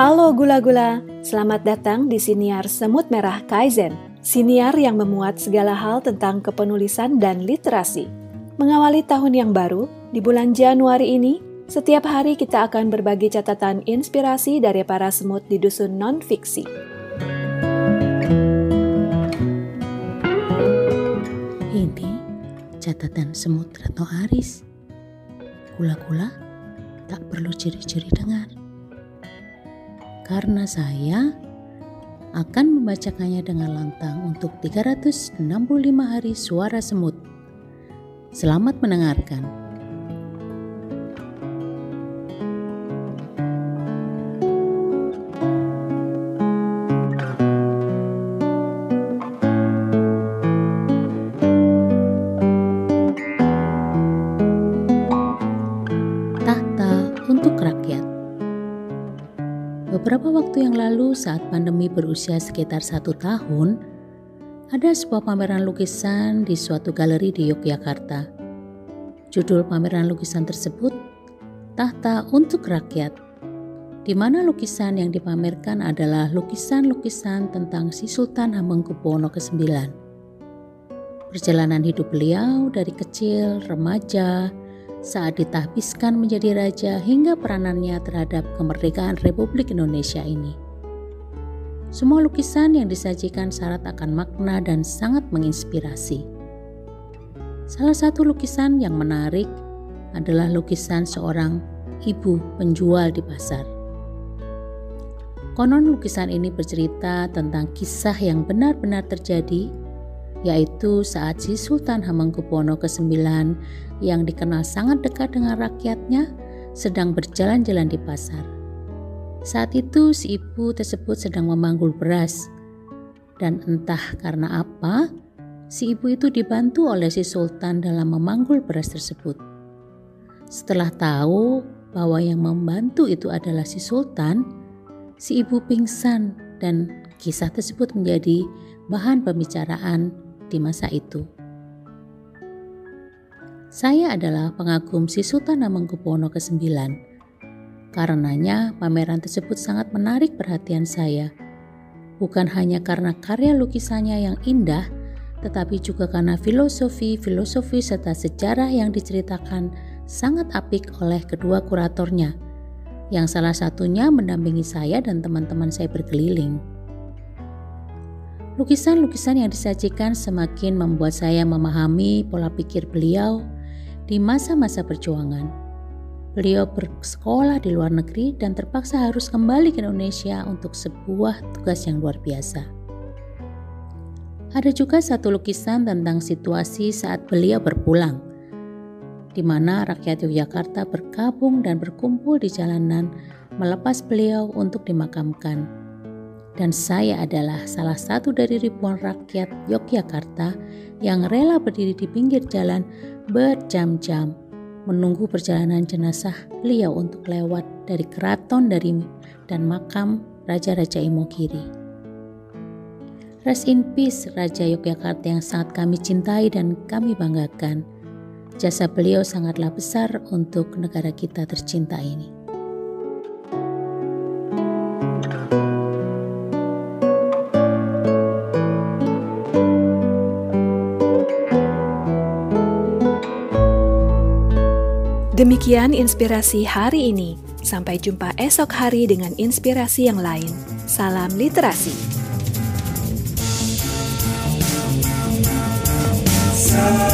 Halo gula-gula, selamat datang di Siniar Semut Merah Kaizen. Siniar yang memuat segala hal tentang kepenulisan dan literasi. Mengawali tahun yang baru, di bulan Januari ini, setiap hari kita akan berbagi catatan inspirasi dari para semut di dusun non-fiksi. Ini catatan semut Retno Aris. Gula-gula tak perlu ciri-ciri dengar. Karena saya akan membacakannya dengan lantang untuk 365 hari suara semut. Selamat mendengarkan. Beberapa waktu yang lalu saat pandemi berusia sekitar satu tahun, ada sebuah pameran lukisan di suatu galeri di Yogyakarta. Judul pameran lukisan tersebut, Tahta untuk Rakyat, di mana lukisan yang dipamerkan adalah lukisan-lukisan tentang si Sultan Hamengkubuwono ke-9. Perjalanan hidup beliau dari kecil, remaja, saat ditahbiskan menjadi raja hingga peranannya terhadap kemerdekaan Republik Indonesia ini. Semua lukisan yang disajikan syarat akan makna dan sangat menginspirasi. Salah satu lukisan yang menarik adalah lukisan seorang ibu penjual di pasar. Konon lukisan ini bercerita tentang kisah yang benar-benar terjadi yaitu saat si Sultan Hamengkubuwono ke-9 yang dikenal sangat dekat dengan rakyatnya sedang berjalan-jalan di pasar. Saat itu si ibu tersebut sedang memanggul beras dan entah karena apa si ibu itu dibantu oleh si sultan dalam memanggul beras tersebut. Setelah tahu bahwa yang membantu itu adalah si sultan, si ibu pingsan dan kisah tersebut menjadi bahan pembicaraan di masa itu. Saya adalah pengagum si Sultan Hamengkubuwono ke-9. Karenanya pameran tersebut sangat menarik perhatian saya. Bukan hanya karena karya lukisannya yang indah, tetapi juga karena filosofi-filosofi serta sejarah yang diceritakan sangat apik oleh kedua kuratornya, yang salah satunya mendampingi saya dan teman-teman saya berkeliling. Lukisan-lukisan yang disajikan semakin membuat saya memahami pola pikir beliau di masa-masa perjuangan. Beliau bersekolah di luar negeri dan terpaksa harus kembali ke Indonesia untuk sebuah tugas yang luar biasa. Ada juga satu lukisan tentang situasi saat beliau berpulang, di mana rakyat Yogyakarta bergabung dan berkumpul di jalanan melepas beliau untuk dimakamkan dan saya adalah salah satu dari ribuan rakyat Yogyakarta yang rela berdiri di pinggir jalan berjam-jam menunggu perjalanan jenazah beliau untuk lewat dari keraton dari dan makam Raja-Raja Imogiri. Rest in peace Raja Yogyakarta yang sangat kami cintai dan kami banggakan. Jasa beliau sangatlah besar untuk negara kita tercinta ini. Demikian inspirasi hari ini. Sampai jumpa esok hari dengan inspirasi yang lain. Salam literasi. Salam.